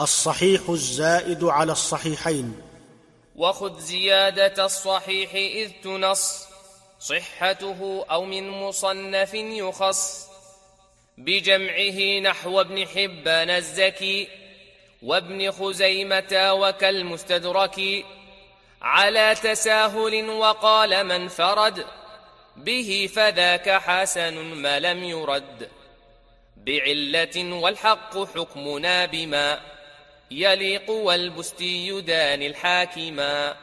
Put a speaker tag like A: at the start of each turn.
A: الصحيح الزائد على الصحيحين.
B: وخذ زيادة الصحيح إذ تنص صحته أو من مصنف يخص. بجمعه نحو ابن حبان الزكي وابن خزيمة وكالمستدرك. على تساهل وقال من فرد به فذاك حسن ما لم يرد. بعلة والحق حكمنا بما يليق والبستي دان الحاكما